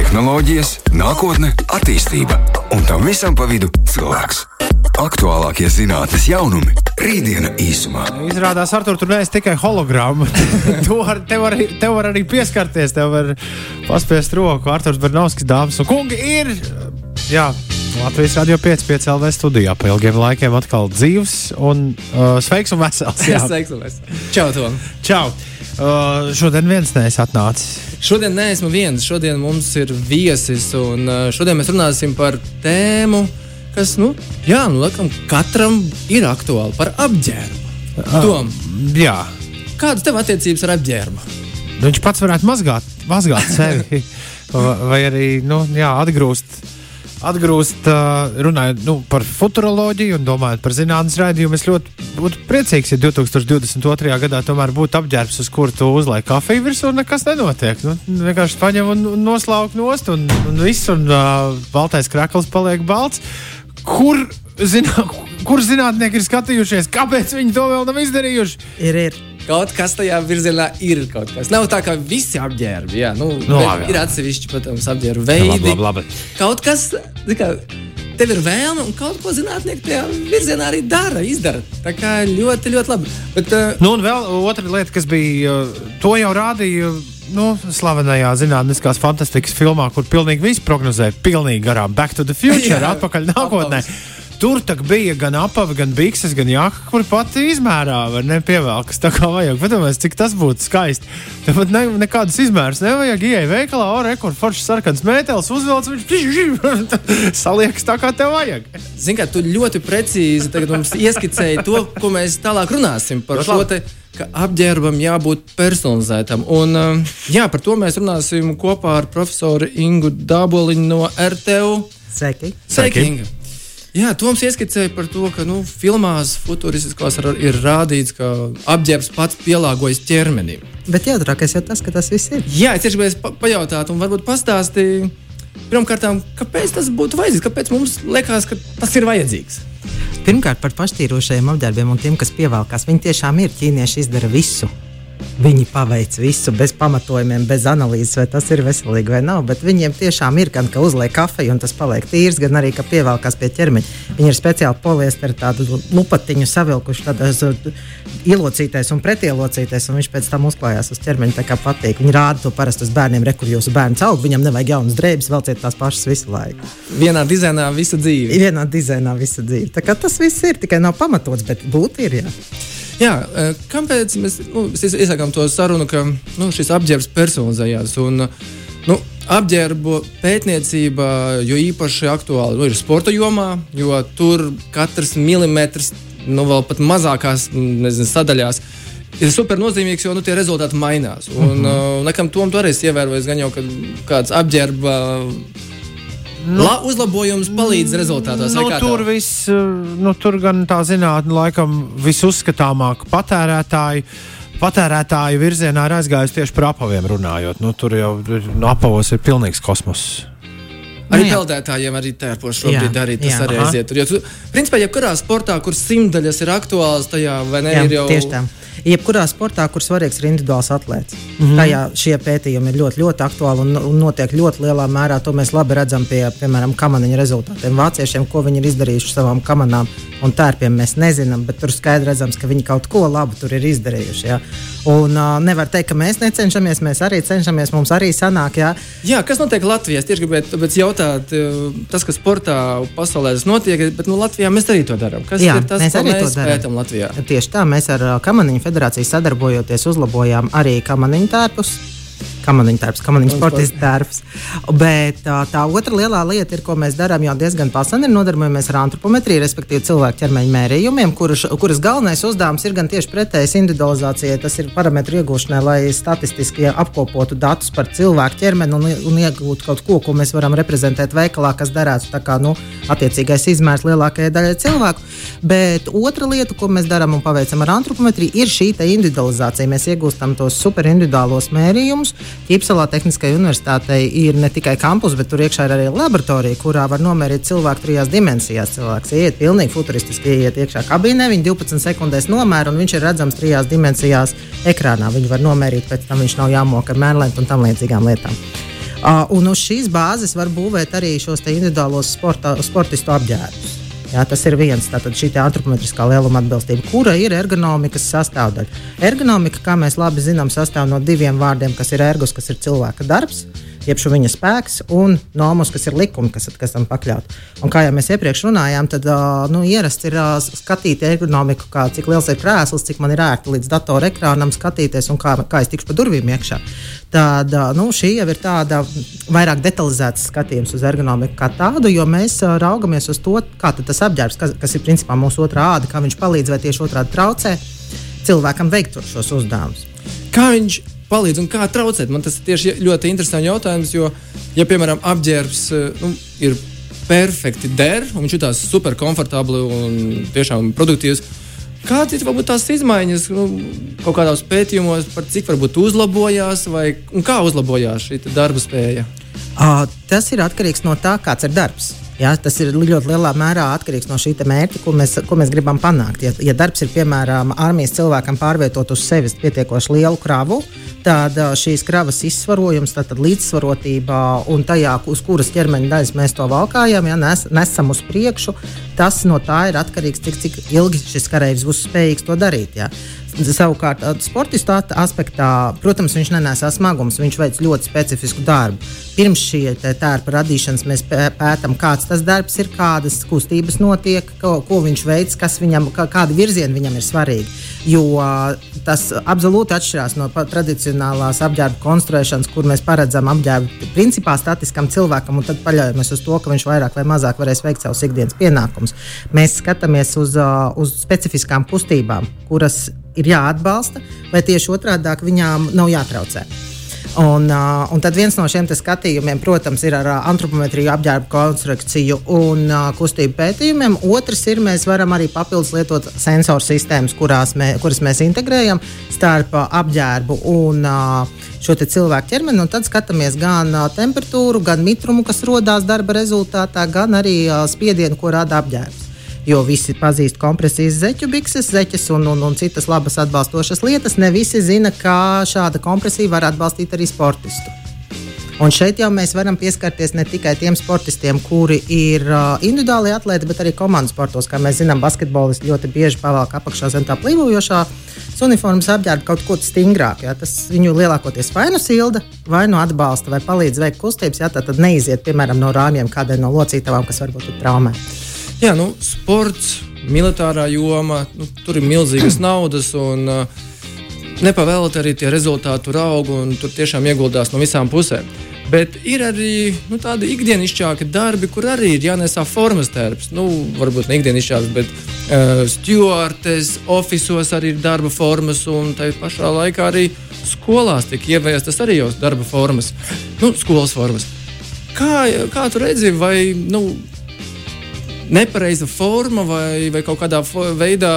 tehnoloģijas, nākotne, attīstība un tam visam pa vidu cilvēks. Aktuālākie zinātnīs jaunumi - rītdiena īsumā. Izrādās, Artur, tur neesi tikai hologramma. tu var, tev, var, tev var arī pieskarties, tev var paspiest roku. Arturs Bernovskis, dāmas un kungi, ir. Jā, Latvijas radio 5,5 LV studijā pēc ilgiem laikiem atkal dzīves un uh, sveiks un vesels. Jā, sveiks un vesels. Čau, Tom! Čau! Uh, šodien viens neesi atnācis. Šodien neesmu viens, šodien mums ir viesis, un uh, šodien mēs runāsim par tēmu, kas, nu, jā, nu, laikam, katram ir aktuāli par apģērbu. Uh, Tom, jā. Kādas tev attiecības ar apģērbu? Viņš pats varētu mazgāt, mazgāt sevi vai arī, nu, jā, atgrūst atgrūst, runājot nu, par futuroloģiju un domājot par zinātnīs raidījumu. Es ļoti būtu priecīgs, ja 2022. gadā tomēr būtu apģērbs, uz kuru tu uzliek kafiju virsū, un nekas nenotiek. Nu, vienkārši paņem un, un noslauk nost, un, un viss, un uh, baltais krekls paliek balts. Kur, zinā, kur zinātnieki ir skatījušies, kāpēc viņi to vēl nav izdarījuši? Ir, ir kaut kas tajā virzienā ir kaut kas. Nav tā kā visi apģērbi. Jā, nu, no, jā. Ir atsevišķi, protams, apģērbu veidi. Labi, labi, labi. Kaut kas, kā, tev ir vēlme, un kaut ko zinātnieki tajā virzienā arī dara, izdara. Tā kā ļoti, ļoti labi. Bet, uh, nu, un vēl otra lieta, kas bija, to jau rādīja. Nu, slavenajā zinātniskās fantastikas filmā, kur pilnīgi viss prognozēja, pilnīgi garām Back to the Future, jā, atpakaļ nākotnē. Apavs. Tur bija gan apavi, gan bikses, gan jaka, kur pati izmērā var nepievelkas tā kā vajag. Padomājies, cik tas būtu skaisti. Tāpat ne, nekādas izmēras nevajag. Ieej veikalā, ore, kur foršs sarkans mētelis uzvelc, viņš saliekas tā, kā tev vajag. Zini, kā tu ļoti precīzi mums ieskicēji to, ko mēs tālāk runāsim par šo te ka apģērbam jābūt personalizētam. Un, jā, par to mēs runāsim kopā ar profesoru Ingu Daboliņu no RTU. Sveiki! Sveiki. Sveiki. Jā, Toms ieskicēja par to, ka nu, filmās futūristiskās ir rādīts, ka apģērbs pats pielāgojas ķermenim. Bet jautrākais jau tas, ka tas viss ir. Jā, es gribēju pa pajautāt, un varbūt pastāstīt, pirmkārt, kāpēc tas būtu vajadzīgs, kāpēc mums liekas, ka tas ir vajadzīgs. Pirmkārt, par paštīrošajiem apģērbiem un tiem, kas pievelkās. Viņi tiešām ir ķīnieši, izdara visu Viņi paveic visu bez pamatojumiem, bez analīzes, vai tas ir veselīgi vai nav. Bet viņiem tiešām ir gan, ka uzliek kafiju un tas paliek tīrs, gan arī, ka pievelkās pie ķermeņa. Viņi ir speciāli poliesteri tādu lupatiņu savilkuši tādās uh, ielocītais un pretielocītais, un viņš pēc tam uzklājās uz ķermeņa. Tā kā patīk. Viņi rāda to parasti uz bērniem, re, kur jūsu bērns aug, viņam nevajag jaunas drēbes, velciet tās pašas visu laiku. Vienā dizainā visu dzīvi. Vienā dizainā visu dzīvi. Tā kā tas viss ir tikai nav pamatots, bet būt ir. Jā. Jā, e, kāpēc mēs nu, iesākām to sarunu, ka nu, šis apģērbs personalizējās? Un, nu, apģērbu pētniecība jo īpaši aktuāla nu, ir sporta jomā, jo tur katrs milimetrs, nu vēl pat mazākās nezinu, sadaļās. Ir super nozīmīgs, jo nu, tie rezultāti mainās. Un, mm -hmm. uh, nekam tom tu arī ievērojies, gan jau, kad kāds apģērba Nu, La, uzlabojums palīdz rezultātos. Nu, tur, viss, eh, nu, tur gan tā zinātnē, laikam, visuzskatāmāk patērētāji. Patērētāju virzienā ir aizgājusi tieši par apaviem runājot. Nu, tur jau no apavos ir pilnīgs kosmos. Arī nu, peldētājiem arī tērpos šobrīd jā, arī tas jā, arī aiziet. Tur, jo, tu, principā, jebkurā sportā, kur simtaļas ir aktuāls, tajā vai ne, jā, ir jau. Tieši tā jebkurā sportā, kur svarīgs ir individuāls atlēts. Mm -hmm. Tajā šie pētījumi ir ļoti, ļoti aktuāli un, un notiek ļoti lielā mērā. To mēs labi redzam pie, piemēram, kamaniņa rezultātiem. Vāciešiem, ko viņi ir izdarījuši savām kamanām un tērpiem, mēs nezinām, bet tur skaidri redzams, ka viņi kaut ko labu tur ir izdarījuši. Ja? Un uh, nevar teikt, ka mēs necenšamies, mēs arī cenšamies, mums arī sanāk. Ja? Jā, kas notiek Latvijā? Tieši gribētu jautāt, tas, kas sportā pasaulē notiek, bet nu, Latvijā mēs arī to darām. Kas Jā, ir tas, mēs ko mēs pētām Latvijā? Tieši tā, mēs ar Kamaniņu federāciju sadarbojoties, uzlabojām arī kamaniņu tērpus kamaniņu tērps, kamaniņu sportists tērps. Bet tā, tā otra lielā lieta, ir, ko mēs darām jau diezgan pasen, ir nodarbojamies ar antropometriju, respektīvi cilvēku ķermeņa mērījumiem, kuras, kuras galvenais uzdevums ir gan tieši pretējs individualizācijai, tas ir parametru iegūšanai, lai statistiski apkopotu datus par cilvēku ķermeni un, un iegūtu kaut ko, ko mēs varam reprezentēt veikalā, kas derētu tā kā nu, attiecīgais izmērs lielākajai daļai cilvēku. Bet otra lieta, ko mēs darām un paveicam ar antropometriju, ir šī individualizācija. Mēs iegūstam tos superindividuālos mērījumus, Ķīpselā Tehniskajai universitātei ir ne tikai kampus, bet tur iekšā ir arī laboratorija, kurā var nomērīt cilvēku trijās dimensijās. Cilvēks iet pilnīgi futuristiski, iet iekšā kabīnē, viņa 12 sekundēs nomēra, un viņš ir redzams trijās dimensijās ekrānā. Viņu var nomērīt, pēc tam viņš nav jāmoka ar mēnlēm un tam līdzīgām lietām. Uh, un uz šīs bāzes var būvēt arī šos individuālos sporta, sportistu apģērbus. Jā, tas ir viens tātad šī antropometriskā lieluma atbilstība, kura ir ergonomikas sastāvdaļa. Ergonomika, kā mēs labi zinām, sastāv no diviem vārdiem, kas ir ergos, kas ir cilvēka darbs, jeb viņa spēks, un nomos, kas ir likumi, kas, kas tam pakļaut. Un kā jau mēs iepriekš runājām, tad nu, ierasts ir skatīt ergonomiku, kā, cik liels ir krēsls, cik man ir ērti līdz datora ekrānam skatīties un kā, kā es tikšu pa durvīm iekšā. Tad nu, šī jau ir tāda vairāk detalizēta skatījums uz ergonomiku kā tādu, jo mēs raugamies uz to, kā tas apģērbs, kas, kas ir principā mūsu otrā āda, kā viņš palīdz vai tieši otrādi traucē cilvēkam veikt šos uzdevumus. Kā viņš palīdz un kā traucēt. Man tas ir tieši ļoti interesants jautājums, jo, ja, piemēram, apģērbs eh, nu, ir perfekti der, un viņš jutās super komfortabli un tiešām produktīvs. Kādas ir varbūt tās izmaiņas nu, kaut kādos pētījumos, par cik varbūt uzlabojās vai kā uzlabojās šī darba spēja? Uh, tas ir atkarīgs no tā, kāds ir darbs. Ja, tas ir ļoti lielā mērā atkarīgs no šī mērķa, ko mēs, ko mēs gribam panākt. Ja, ja darbs ir piemēram armijas cilvēkam pārvietot uz sevis pietiekoši lielu kravu, tad šīs kravas izsvarojums, tad līdzsvarotība un tajā, uz kuras ķermeņa daļas mēs to valkājam, ja nes, nesam uz priekšu, tas no tā ir atkarīgs, cik, cik ilgi šis karavīrs būs spējīgs to darīt. Ja. Savukārt, sportistu aspektā, protams, viņš nenesā smagumus, viņš veic ļoti specifisku darbu. Pirms šī tērpa radīšanas mēs pētām, kāds tas darbs ir, kādas kustības notiek, ko, ko viņš veic, viņam, kādi virzieni viņam ir svarīgi. Jo tas absolūti atšķirās no tradicionālās apģērba konstruēšanas, kur mēs paredzam apģērbu principā statiskam cilvēkam, un tad paļaujamies uz to, ka viņš vairāk vai mazāk varēs veikt savus ikdienas pienākumus. Mēs skatāmies uz, uz specifiskām kustībām, kuras ir jāatbalsta, vai tieši otrādi viņām nav jātraucē. Un, uh, un tad viens no šiem skatījumiem, protams, ir ar uh, antropometriju, apģērbu konstrukciju un uh, kustību pētījumiem. Otrs ir, mēs varam arī papildus lietot sensoru sistēmas, mē, kuras mēs integrējam starp uh, apģērbu un uh, šo cilvēku ķermeni. Tad skatāmies gan uh, temperatūru, gan mitrumu, kas radās darba rezultātā, gan arī uh, spiedienu, ko rada apģērbs jo visi pazīst kompresijas zeķu bikses, zeķes un, un, un citas labas atbalstošas lietas. Ne visi zina, kā šāda kompresija var atbalstīt arī sportistu. Un šeit jau mēs varam pieskarties ne tikai tiem sportistiem, kuri ir uh, individuāli atlēti, bet arī komandas sportos. Kā mēs zinām, basketbolisti ļoti bieži pavelk apakšā zem tā plīvojošā uniformas apģērba kaut ko stingrāku. Ja? Tas viņu lielākoties vai nu silda, vai nu atbalsta, vai palīdz veikt kustības. Ja? Tad neiziet, piemēram, no rāmjiem kādai no locītavām, kas varbūt ir traumēta. Jā, nu, sports, militārā joma, nu, tur ir milzīgas naudas. Un, uh, Nepavēlēt arī tie rezultāti tur aug un tur tiešām ieguldās no visām pusēm. Bet ir arī nu, tādi ikdienišķāki darbi, kur arī ir jānesā formas tērps. Nu, varbūt ne ikdienišķāks, bet uh, stūrtes, oficiālos arī ir darba formas, un tā pašā laikā arī skolās tiek ieviestas arī jau darba formas, nu, skolas formas. Kā, kā tu redzi, vai nu, nepareiza forma vai, vai kaut kādā veidā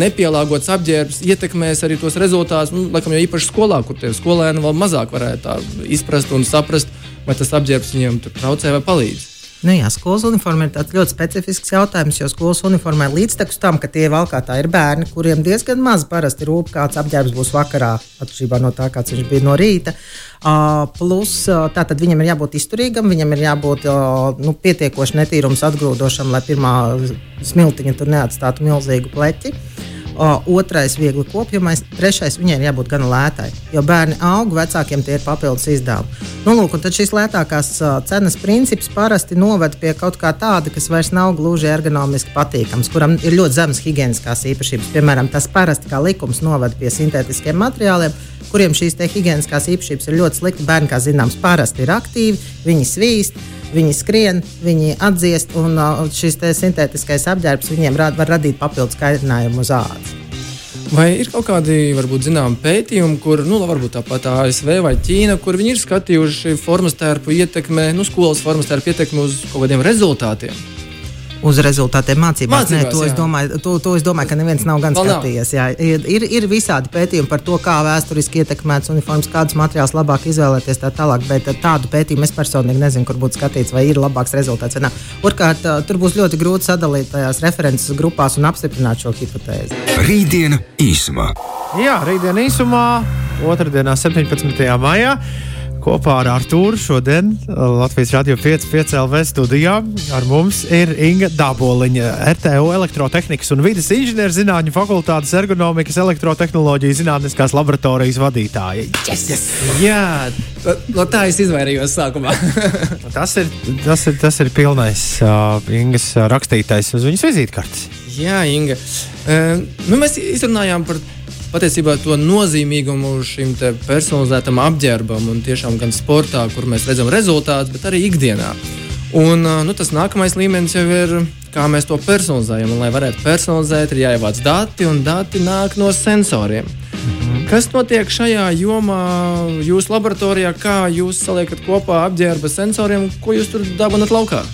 nepielāgots apģērbs ietekmēs arī tos rezultātus. Nu, laikam jau īpaši skolā, kur tie skolēni vēl mazāk varētu izprast un saprast, vai tas apģērbs viņiem traucē vai palīdz. Nu jā, skolas uniforma ir ļoti specifisks jautājums, jo skolas uniformai līdztekus tam, ka tie valkātāji ir bērni, kuriem diezgan maz parasti rūp, kāds apģērbs būs vakarā, atšķirībā no tā, kāds viņš bija no rīta. Uh, plus, uh, tātad viņam ir jābūt izturīgam, viņam ir jābūt uh, nu, pietiekoši netīrums atgrūdošam, lai pirmā smiltiņa tur neatstātu milzīgu pleķi. Uh, otrais viegli kopjamais, trešais viņai ir jābūt gan lētai, jo bērni aug, vecākiem tie ir papildus izdevumi. Nu, lūk, tad šīs lētākās cenas princips parasti noved pie kaut kā tāda, kas vairs nav gluži ergonomiski patīkams, kuram ir ļoti zemes higiēniskās īpašības. Piemēram, tas parasti kā likums noved pie sintētiskiem materiāliem, kuriem šīs higiēniskās īpašības ir ļoti slikti. Bērni, kā zināms, parasti ir aktīvi, viņi svīst Viņi skrien, viņi atdziest, un uh, šis sintētiskais apģērbs viņiem rād, var radīt papildus kaitinājumu uz ādas. Vai ir kaut kādi, varbūt, zināmi pētījumi, kur, nu, varbūt tāpat ASV vai Ķīna, kur viņi ir skatījuši formas tērpu ietekmi, nu, skolas formas tērpu ietekmi uz kaut kādiem rezultātiem? Uz rezultātiem mācībās. mācībās Nē, to, es domāju, to, to es domāju, ka neviens nav gan Vēl skatījies. Jā, ir, ir, ir visādi pētījumi par to, kā vēsturiski ietekmēts uniformas, kādus materiālus labāk izvēlēties tā tālāk, bet tādu pētījumu es personīgi nezinu, kur būtu skatīts, vai ir labāks rezultāts. Turklāt tur būs ļoti grūti sadalīt tajās references grupās un apstiprināt šo hipotēzi. Rītdiena īsumā. Jā, rītdiena īsumā, otrdienā, 17. maijā. Kopā ar Arthuru šodien Latvijas Rādio 5,5 LV studijā ar mums ir Inga Daboliņa, RTO elektrotehnikas un vidas inženierzinātņu fakultātes ergonomikas elektrotehnoloģiju zinātniskās laboratorijas vadītāja. Yes, yes. Jā, no tā es izvairījos sākumā. tas, ir, tas, ir, tas ir pilnais uh, Ingas rakstītais uz viņas vizītkartes. Jā, Inga. Uh, nu, mēs izrunājām par patiesībā to nozīmīgumu šim personalizētam apģērbam un tiešām gan sportā, kur mēs redzam rezultātus, bet arī ikdienā. Un, nu, tas nākamais līmenis jau ir, kā mēs to personalizējam. Un, lai varētu personalizēt, ir jāievāc dati, un dati nāk no sensoriem. Mhm. Kas notiek šajā jomā, jūsu laboratorijā? Kā jūs saliekat kopā apģērba sensoriem, ko jūs tur dabūjat laukā?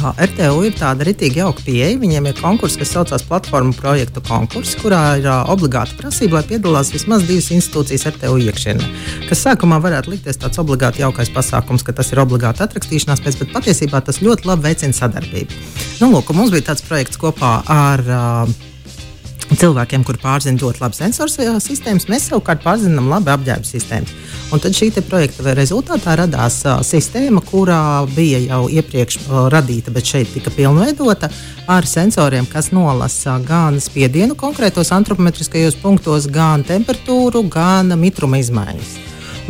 RTU ir tāda ritīgi jauka pieeja. Viņiem ir konkurss, kas saucās Platformu projektu konkurss, kurā ir uh, obligāta prasība, lai piedalās vismaz divas institūcijas RTU iekšienē. Kas sākumā varētu likties tāds obligāti jaukais pasākums, ka tas ir obligāti atrakstīšanās pēc, bet patiesībā tas ļoti labi veicina sadarbību. Nu, lūk, mums bija tāds projekts kopā ar uh, cilvēkiem, kur pārzina ļoti labi sensoru sistēmas, mēs savukārt pārzinām labi apģērba sistēmas. Un tad šī projekta rezultātā radās uh, sistēma, kurā bija jau iepriekš uh, radīta, bet šeit tika pilnveidota ar sensoriem, kas nolasa gan spiedienu konkrētos antropometriskajos punktos, gan temperatūru, gan mitruma izmaiņas.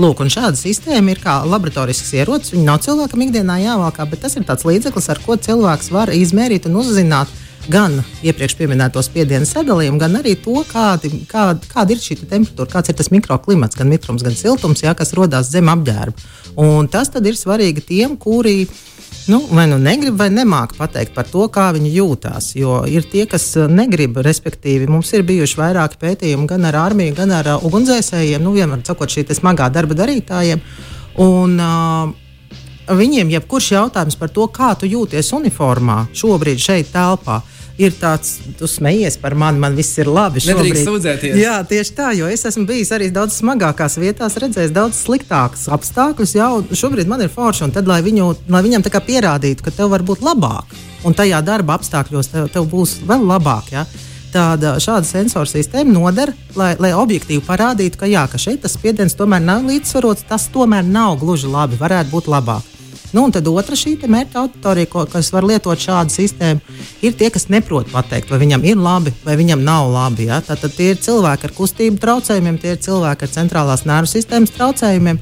Lūk, šāda sistēma ir kā laboratorisks ierocis. Viņa nav cilvēkam ikdienā jāvalkā, bet tas ir tāds līdzeklis, ar ko cilvēks var izmērīt un uzzināt, gan iepriekš minēto spiedienu sadalījumu, gan arī to, kādi, kāda, kāda ir šī temperatūra, kāds ir tas mikroklimats, gan mitrums, gan siltums, jā, kas rodas zem apģērba. Un tas ir svarīgi tiem, kuri nu, vai nu negrib, vai nemāķi pateikt par to, kā viņi jūtas. Jo ir tie, kas negrib, respektīvi, mums ir bijuši vairāki pētījumi gan ar armiju, gan ar uh, ugunsdzēsējiem, nu, vienmēr sakot, šī smagā darba darītājiem. Un, uh, Viņiem jebkurš jautājums par to, kā tu jūties uniformā šobrīd šeit telpā, ir tāds, tu smejies par mani, man viss ir labi. Nedrīkst sūdzēties. Jā, tieši tā, jo es esmu bijis arī daudz smagākās vietās, redzējis daudz sliktākus apstākļus. Jā, šobrīd man ir forši, un tad, lai, viņu, lai viņam pierādītu, ka tev var būt labāk, un tajā darba apstākļos tev, tev būs vēl labāk. Jā. Tāda sensora sistēma noder, lai, lai objektīvi parādītu, ka, jā, ka šeit tas spiediens tomēr nav līdzsvarots, tas tomēr nav gluži labi, varētu būt labāk. Nu, un tad otra šī mērķa auditorija, kas var lietot šādu sistēmu, ir tie, kas neprot pateikt, vai viņam ir labi vai viņam nav labi. Ja? Tātad tie ir cilvēki ar kustību traucējumiem, tie ir cilvēki ar centrālās nervu sistēmas traucējumiem,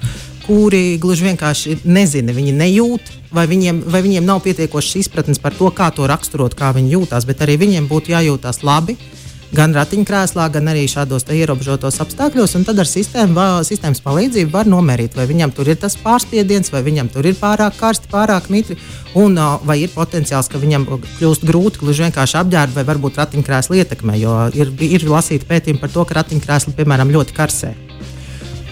kuri gluži vienkārši nezina, viņi nejūt, vai viņiem, vai viņiem nav pietiekošas izpratnes par to, kā to raksturot, kā viņi jūtas, bet arī viņiem būtu jājūtas labi gan ratiņkrēslā, gan arī šādos ierobežotos apstākļos. Tad ar sistēmu, sistēmas palīdzību var nomērīt, vai viņam tur ir tas pārspiediens, vai viņam tur ir pārāk karsti, pārāk mitri, un vai ir potenciāls, ka viņam kļūst grūti gluži vienkārši apģērbt, vai varbūt ratiņkrēsla ietekmē. Jo ir, ir lasīti pētījumi par to, ka ratiņkrēsli, piemēram, ļoti karsē.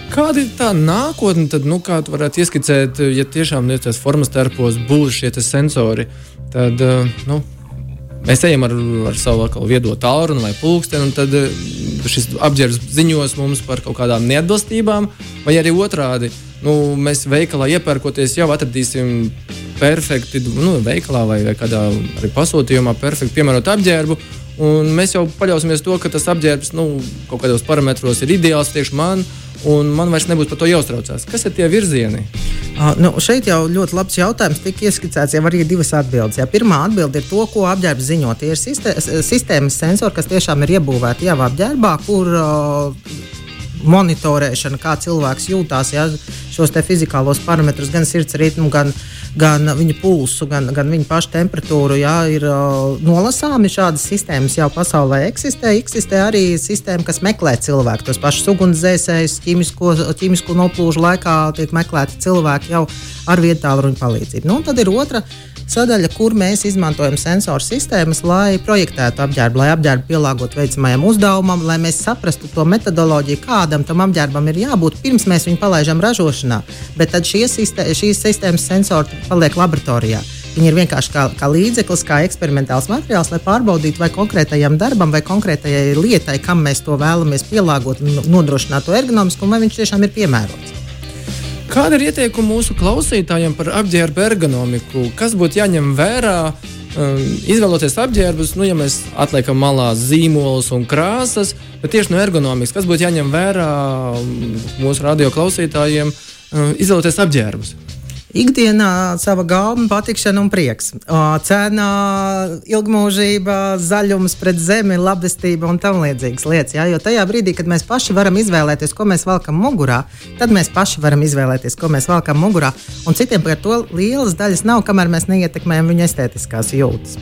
Kāda ir tā nākotne, tad, nu, kā varētu ieskicēt, ja tiešām nu, tās formas starpos būs šie sensori? Tad, nu, Mēs ejam ar, ar savu viedo tālruni vai pulksteni, un tad eh, šis apģērbs ziņos mums par kaut kādām neatbilstībām, vai arī otrādi. Nu, mēs veikalā iepērkoties jau atradīsim perfekti, nu, veikalā vai, vai kādā pasūtījumā, perfekti piemērot apģērbu. Un mēs jau paļausimies to, ka tas apģērbs nu, kaut kādos parametros ir ideāls tieši man, un man vairs nebūs par to jāuztraucās. Kas ir tie virzieni? Uh, nu, šeit jau ļoti labs jautājums. Tika ieskicēts jau arī divas atbildes. Jā. Pirmā atbilde ir to, ko apģērbs ziņo. Tie ir sistē, sistēmas sensori, kas tiešām ir iebūvēti jau apģērbā, kur uh, monitorēšana, kā cilvēks jūtās, ja, šos fizikālos parametrus, gan sirds ritmu, gan gan viņa pulsu, gan, gan viņa paša temperatūru. Jā, ir uh, nolasāmi šādas sistēmas jau pasaulē eksistē. Eksistē arī sistēma, kas meklē cilvēku. Tos pašus ugunsdzēsējus, ķīmisko, ķīmisko noplūžu laikā tiek meklēti cilvēki jau ar vietālu palīdzību. Nu, tad ir otra sadaļa, kur mēs izmantojam sensoru sistēmas, lai projektētu apģērbu, lai apģērbu pielāgotu veicamajam uzdevumam, lai mēs saprastu to metodoloģiju, kādam tam apģērbam ir jābūt pirms mēs viņu palaidām ražošanā. Bet tad sistē, šīs sistēmas sensori paliek laboratorijā. Viņi ir vienkārši kā, kā līdzeklis, kā eksperimentāls materiāls, lai pārbaudītu, vai konkrētajam darbam, vai konkrētajai lietai, kam mēs to vēlamies pielāgot nodrošināt to ergonomiskumu, vai viņš tiešām ir piemērots. Kāda ir ieteikuma mūsu klausītājiem par apģērba ergonomiku? Kas būtu jāņem vērā? Um, izvēloties apģērbus, nu, ja mēs atliekam malā zīmolus un krāsas, bet tieši no ergonomikas, kas būtu jāņem vērā um, mūsu radio klausītājiem, uh, izvēloties apģērbus? Ikdienā sava gauma, patikšana un prieks. Cena, ilgmūžība, zaļums pret zemi, labestība un tam līdzīgas lietas. Ja? Jo tajā brīdī, kad mēs paši varam izvēlēties, ko mēs velkam mugurā, tad mēs paši varam izvēlēties, ko mēs velkam mugurā. Un citiem par to lielas daļas nav, kamēr mēs neietekmējam viņu estētiskās jūtas.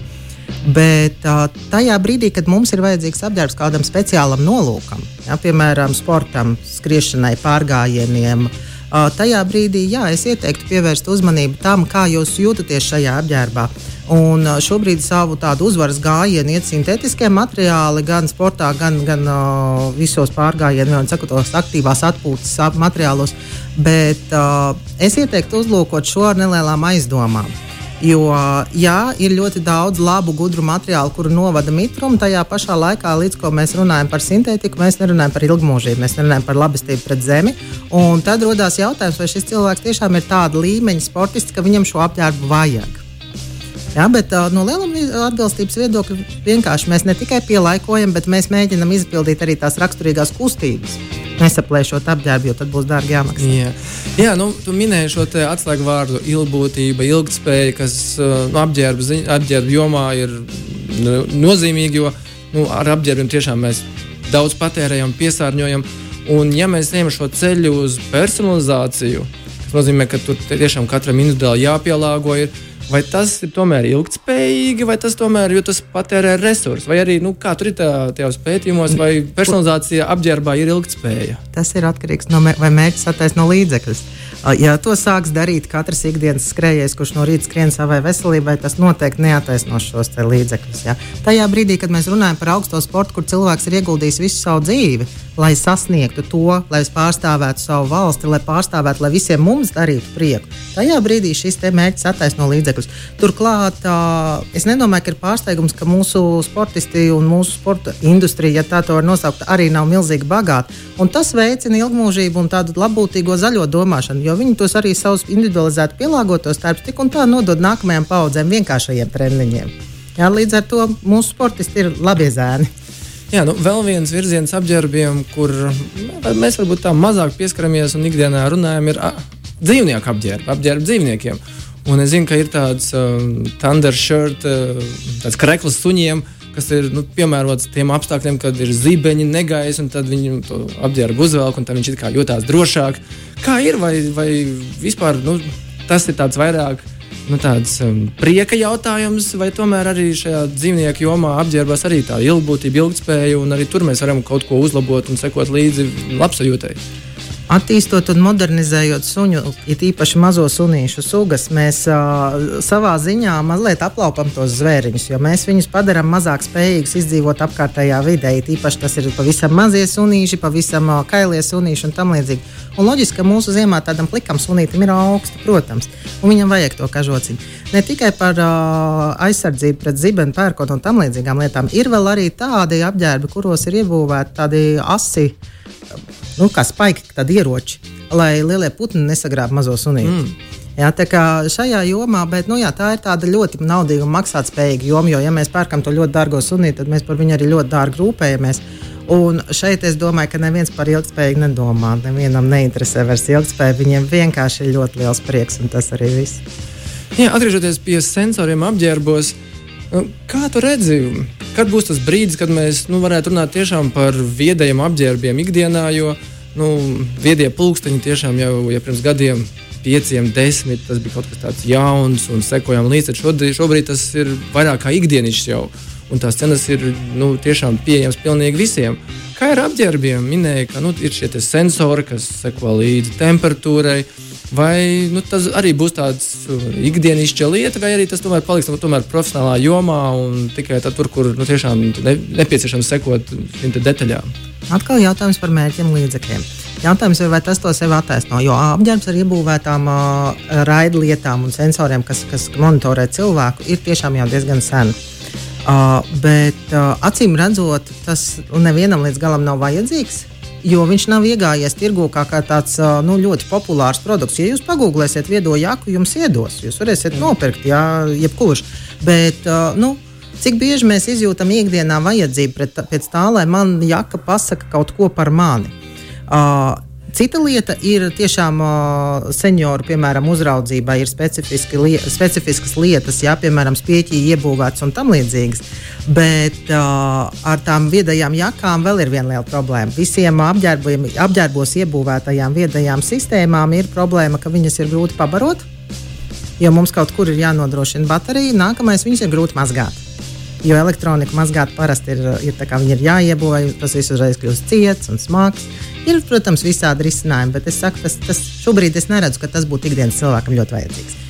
Bet tajā brīdī, kad mums ir vajadzīgs apģērbs kādam speciālam nolūkam, ja, piemēram, sportam, skriešanai, pārgājieniem, uh, tajā brīdī jā, es ieteiktu pievērst uzmanību tam, kā jūs jūtaties šajā apģērbā. Un šobrīd savu tādu uzvaras gājienu iet sintētiskie materiāli, gan sportā, gan, gan uh, visos pārgājienos, jau tos aktīvās atpūtas materiālos. Bet uh, es ieteiktu uzlūkot šo ar nelielām aizdomām. Jo, jā, ir ļoti daudz labu, gudru materiālu, kuru novada mitrumu. Tajā pašā laikā, līdz ko mēs runājam par sintētiku, mēs nerunājam par ilgmūžību, mēs nerunājam par labestību pret zemi. Un tad rodas jautājums, vai šis cilvēks tiešām ir tāda līmeņa sportists, ka viņam šo apģērbu vajag. Jā, bet no lieluma atbilstības viedokļa vienkārši mēs ne tikai pielāgojam, bet mēs mēģinām izpildīt arī tās raksturīgās kustības nesaplēšot apģērbu, jo tad būs dārgi jāmaksā. Jā, Jā nu, tu minēji šo atslēgu vārdu ilgbūtība, ilgspēja, kas nu, apģērba, apģērba jomā ir nu, nozīmīga, jo nu, ar apģērbiem tiešām mēs daudz patērējam, piesārņojam. Un, ja mēs ejam šo ceļu uz personalizāciju, tas nozīmē, ka tur tiešām katram individuāli jāpielāgo. Ir, Vai tas ir tomēr ilgspējīgi, vai tas tomēr tas patērē resursus, vai arī nu, kā tur ir tajos pētījumos, vai personalizācija apģērbā ir ilgspēja? Tas ir atkarīgs no mē, mērķa attaisno līdzekļus. Ja to sāks darīt katrs ikdienas skrejējs, kurš no rīta skrien savai veselībai, tas noteikti neataisnos šos līdzekļus. Ja. Tajā brīdī, kad mēs runājam par augsto sportu, kur cilvēks ir ieguldījis visu savu dzīvi, lai sasniegtu to, lai pārstāvētu savu valsti, lai pārstāvētu, lai visiem mums darītu prieku, tajā brīdī šis mērķis attaisno līdzekļus. Turklāt es nedomāju, ka ir pārsteigums, ka mūsu sportisti un mūsu sporta industrija, ja tā to var nosaukt, arī nav milzīgi bagāti. Un tas veicina ilgmūžību un tādu labbūtīgo zaļo domāšanu jo viņi tos arī savus individualizēti pielāgotos darbus tik un tā nodod nākamajām paudzēm vienkāršajiem treniņiem. Jā, līdz ar to mūsu sportisti ir labi zēni. Jā, nu, vēl viens virziens apģērbiem, kur mēs varbūt tā mazāk pieskaramies un ikdienā runājam, ir dzīvnieku apģērbi, apģērbi dzīvniekiem. Un es zinu, ka ir tāds um, thundershirt, uh, tāds krekls suņiem, uh, kas ir nu, piemērots tiem apstākļiem, kad ir zibeņi, negaisa, un tad viņi to apģērbu uzvelk, un viņš jūtas drošāk. Kā ir, vai, vai vispār nu, tas ir tāds vairāk? Nu, tāds um, prieka jautājums, vai tomēr arī šajā dzīvnieku jomā apģērbās arī tā ilgbūtība, ilgspēja, un arī tur mēs varam kaut ko uzlabot un sekot līdzi labsajūtai. Attīstot un modernizējot suņu, it īpaši mazo sunīšu sugas, mēs uh, savā ziņā mazliet aplaupam tos zvēriņus, jo mēs viņus padarām mazāk spējīgus izdzīvot apkārtējā vidē. It īpaši tas ir pavisam mazie sunīši, pavisam uh, kailie sunīši un tam līdzīgi. Un loģiski, ka mūsu ziemā tādam plikam sunītam ir augsts, protams, un viņam vajag to kažociņu. Ne tikai par uh, aizsardzību pret zibeni, pērkonu un tam līdzīgām lietām, ir vēl arī tādi apģērbi, kuros ir iebūvēti tādi asi nu, kā spaiki, tādi ieroči, lai lielie putni nesagrābtu mazo sunīti. Mm. Jā, tā kā šajā jomā, bet nu, jā, tā ir tāda ļoti naudīga un maksātspējīga joma. Jo, ja mēs pērkam to ļoti dārgo sunīti, tad mēs par viņu arī ļoti dārgi rūpējamies. Un šeit es domāju, ka neviens par ilgspēju nedomā. Nevienam neinteresē vairs ilgspēja. Viņiem vienkārši ir ļoti liels prieks, un tas arī viss. Jā, atgriežoties pie sensoriem apģērbos, kā tu redzi, kad būs tas brīdis, kad mēs nu, varētu runāt tiešām par viedajiem apģērbiem ikdienā, jo nu, viedie pulksteņi tiešām jau ja pirms gadiem. Pieciem, desmit, tas bija kaut kas tāds jauns un sekojām līdzi. Šobrīd, šobrīd tas ir vairāk kā ikdienišķs jau. Un tās cenas ir nu, tiešām pieejamas pilnīgi visiem. Kā ar apģērbiem? Minēja, ka nu, ir šie sensori, kas seko līdzi temperatūrai. Uh, Vai nu, tas arī būs tāds uh, ikdienišķa lieta, vai arī tas tomēr paliks tomēr profesionālā jomā un tikai tad, tur, kur nu, tiešām ne, nepieciešams sekot šīm detaļām? Atkal jautājums par mērķiem līdzekļiem. Jautājums ir, vai tas to sev attaisno, jo apģērbs ar iebūvētām uh, raidlietām un sensoriem, kas, kas monitorē cilvēku, ir tiešām jau diezgan sen. Uh, bet uh, acīm redzot, tas nevienam līdz galam nav vajadzīgs jo viņš nav iegājies tirgū kā, kā tāds nu, ļoti populārs produkts. Ja jūs pagūglēsiet viedo jaku, jums iedos, jūs varēsiet nopirkt, jā, jebkurš. Bet, nu, Cik bieži mēs izjūtam ikdienā vajadzību pret, pēc tā, lai man jaka pasaka kaut ko par mani? Uh, Cita lieta ir tiešām senioru, piemēram, uzraudzībai ir li specifiskas lietas, jā, piemēram, spieķī iebūvēts un tam līdzīgas. Bet uh, ar tām viedajām jakām vēl ir viena liela problēma. Visiem apģērbos iebūvētajām viedajām sistēmām ir problēma, ka viņas ir grūti pabarot. Jo mums kaut kur ir jānodrošina baterija, nākamais viņas ir grūti mazgāt. Jo elektronika mazgāt parasti ir, ir, ir jāiebūvē, tas viss uzreiz kļūst ciets un smags. Ir, protams, visādi risinājumi, bet es saku, tas, tas šobrīd es neredzu, ka tas būtu ikdienas cilvēkam ļoti vajadzīgs.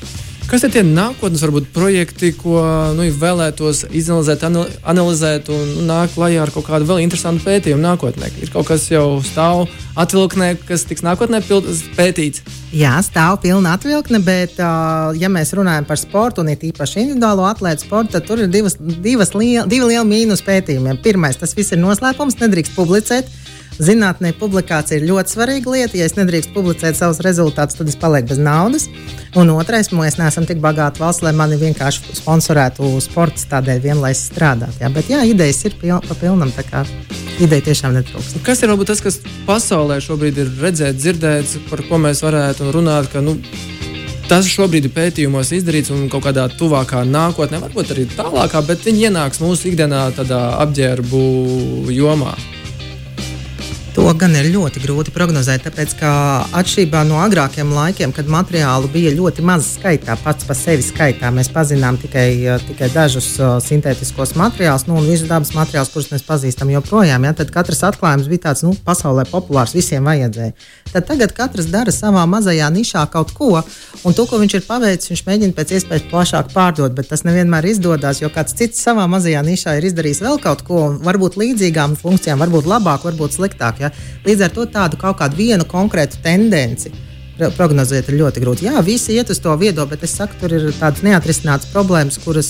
Kas ir tie nākotnes varbūt, projekti, ko nu, vēlētos izanalizēt, analizēt un nu, nākt klajā ar kaut kādu vēl interesantu pētījumu nākotnē? Ir kaut kas jau stāv atvilknē, kas tiks nākotnē pētīts? Jā, stāv pilna atvilkne, bet, ja mēs runājam par sportu un it īpaši individuālo atlētu sportu, tad tur ir divas, divas liel, divi lieli mīnus pētījumiem. Pirmais, tas viss ir noslēpums, nedrīkst publicēt. Zinātnē publikācija ir ļoti svarīga lieta. Ja es nedrīkstu publicēt savus rezultātus, tad es palieku bez naudas. Un otrais, mēs neesam tik bagāti valsts, lai mani vienkārši sponsorētu sports tādēļ, vien, lai es strādātu. Jā. Bet jā, idejas ir pil pa pilnam. Ideja tiešām netrūkst. Kas ir varbūt tas, kas pasaulē šobrīd ir redzēts, dzirdēts, par ko mēs varētu runāt? Ka, nu, Tas šobrīd ir pētījumos izdarīts un kaut kādā tuvākā nākotnē, varbūt arī tālākā, bet viņi ienāks mūsu ikdienā, tādā apģērbu jomā. To gan ir ļoti grūti prognozēt, tāpēc ka atšķirībā no agrākiem laikiem, kad materiālu bija ļoti maz skaitā, pats par sevi skaitā, mēs pazinām tikai, tikai dažus sintētiskos materiālus, nu, un visu dabas materiālus, kurus mēs pazīstam joprojām. Ja, tad katrs atklājums bija tāds, nu, pasaulē populārs, visiem vajadzēja. Tad tagad katrs dara savā mazajā nišā kaut ko, un to, ko viņš ir paveicis, viņš mēģina pēc iespējas plašāk pārdot, bet tas nevienmēr izdodas, jo kāds cits savā mazajā nišā ir izdarījis vēl kaut ko, varbūt līdzīgām funkcijām, varbūt labāk, varbūt sliktāk. Ja. Ja? Līdz ar to tādu kaut kādu vienu konkrētu tendenci prognozēt ir ļoti grūti. Jā, visi iet uz to viedo, bet es saku, tur ir tādas neatrisinātas problēmas, kuras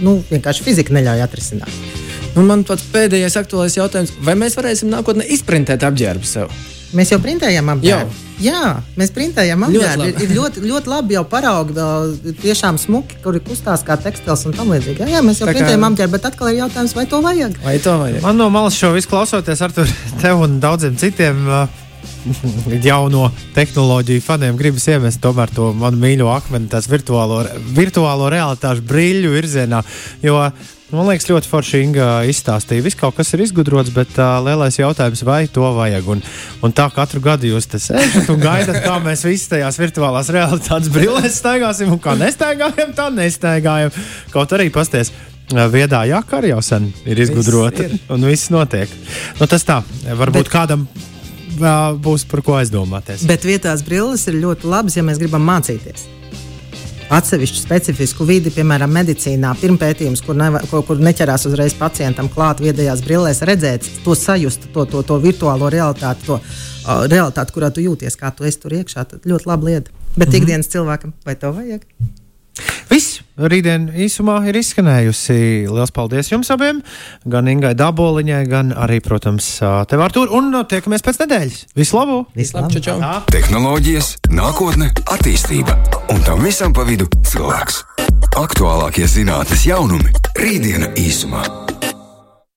nu, vienkārši fizika neļauj atrisināt. Nu, man pats pēdējais aktuālais jautājums, vai mēs varēsim nākotnē izprintēt apģērbu sev? Mēs jau printējam apģērbu. Jā, mēs printējam apģērbu. Ir, ir ļoti, ļoti labi jau paraugi, vēl tiešām smuki, kuri kustās kā tekstils un tam līdzīgi. Jā, jā, mēs jau Tā printējam kā... apģērbu, bet atkal ir jautājums, vai to vajag? Vai to vajag? Man no malas šo visu klausoties ar tevi un daudziem citiem. Uh, jauno tehnoloģiju faniem gribas iemest tomēr to manu mīļo akmeni, tās virtuālo, virtuālo realitāšu brīļu virzienā. Jo Man liekas, ļoti forši Inga izstāstīja. Viss kaut kas ir izgudrots, bet uh, lielais jautājums, vai to vajag. Un, un tā katru gadu jūs te sēžat un gaidat, kā mēs visi tajās virtuālās realitātes brillēs staigāsim, un kā nestaigājam, tā nestaigājam. Kaut arī pasties. Viedā jaka arī jau sen ir izgudrota, ir. un viss notiek. Nu, tas tā, varbūt bet, kādam būs par ko aizdomāties. Bet vietās brilles ir ļoti labas, ja mēs gribam mācīties. Atsevišķu specifisku vidi, piemēram, medicīnā, pirmpētījums, kur, neva, kur, kur neķerās uzreiz pacientam klāt viedajās brillēs, redzēt to sajust, to, to, to virtuālo realitāti, to uh, realitāti, kurā tu jūties, kā tu esi tur iekšā. Ļoti labi lieta. Bet mm -hmm. ikdienas cilvēkam vai to vajag? Viss rītdien īsumā ir izskanējusi. Lielas paldies jums abiem, gan Ingai Daboliņai, gan arī, protams, tev ar tur. Un tiekamies pēc nedēļas. Visu labu! Čau, čau. Tehnoloģijas, nākotne, attīstība un tam visam pa vidu cilvēks. Aktuālākie zinātnes jaunumi - rītdiena īsumā.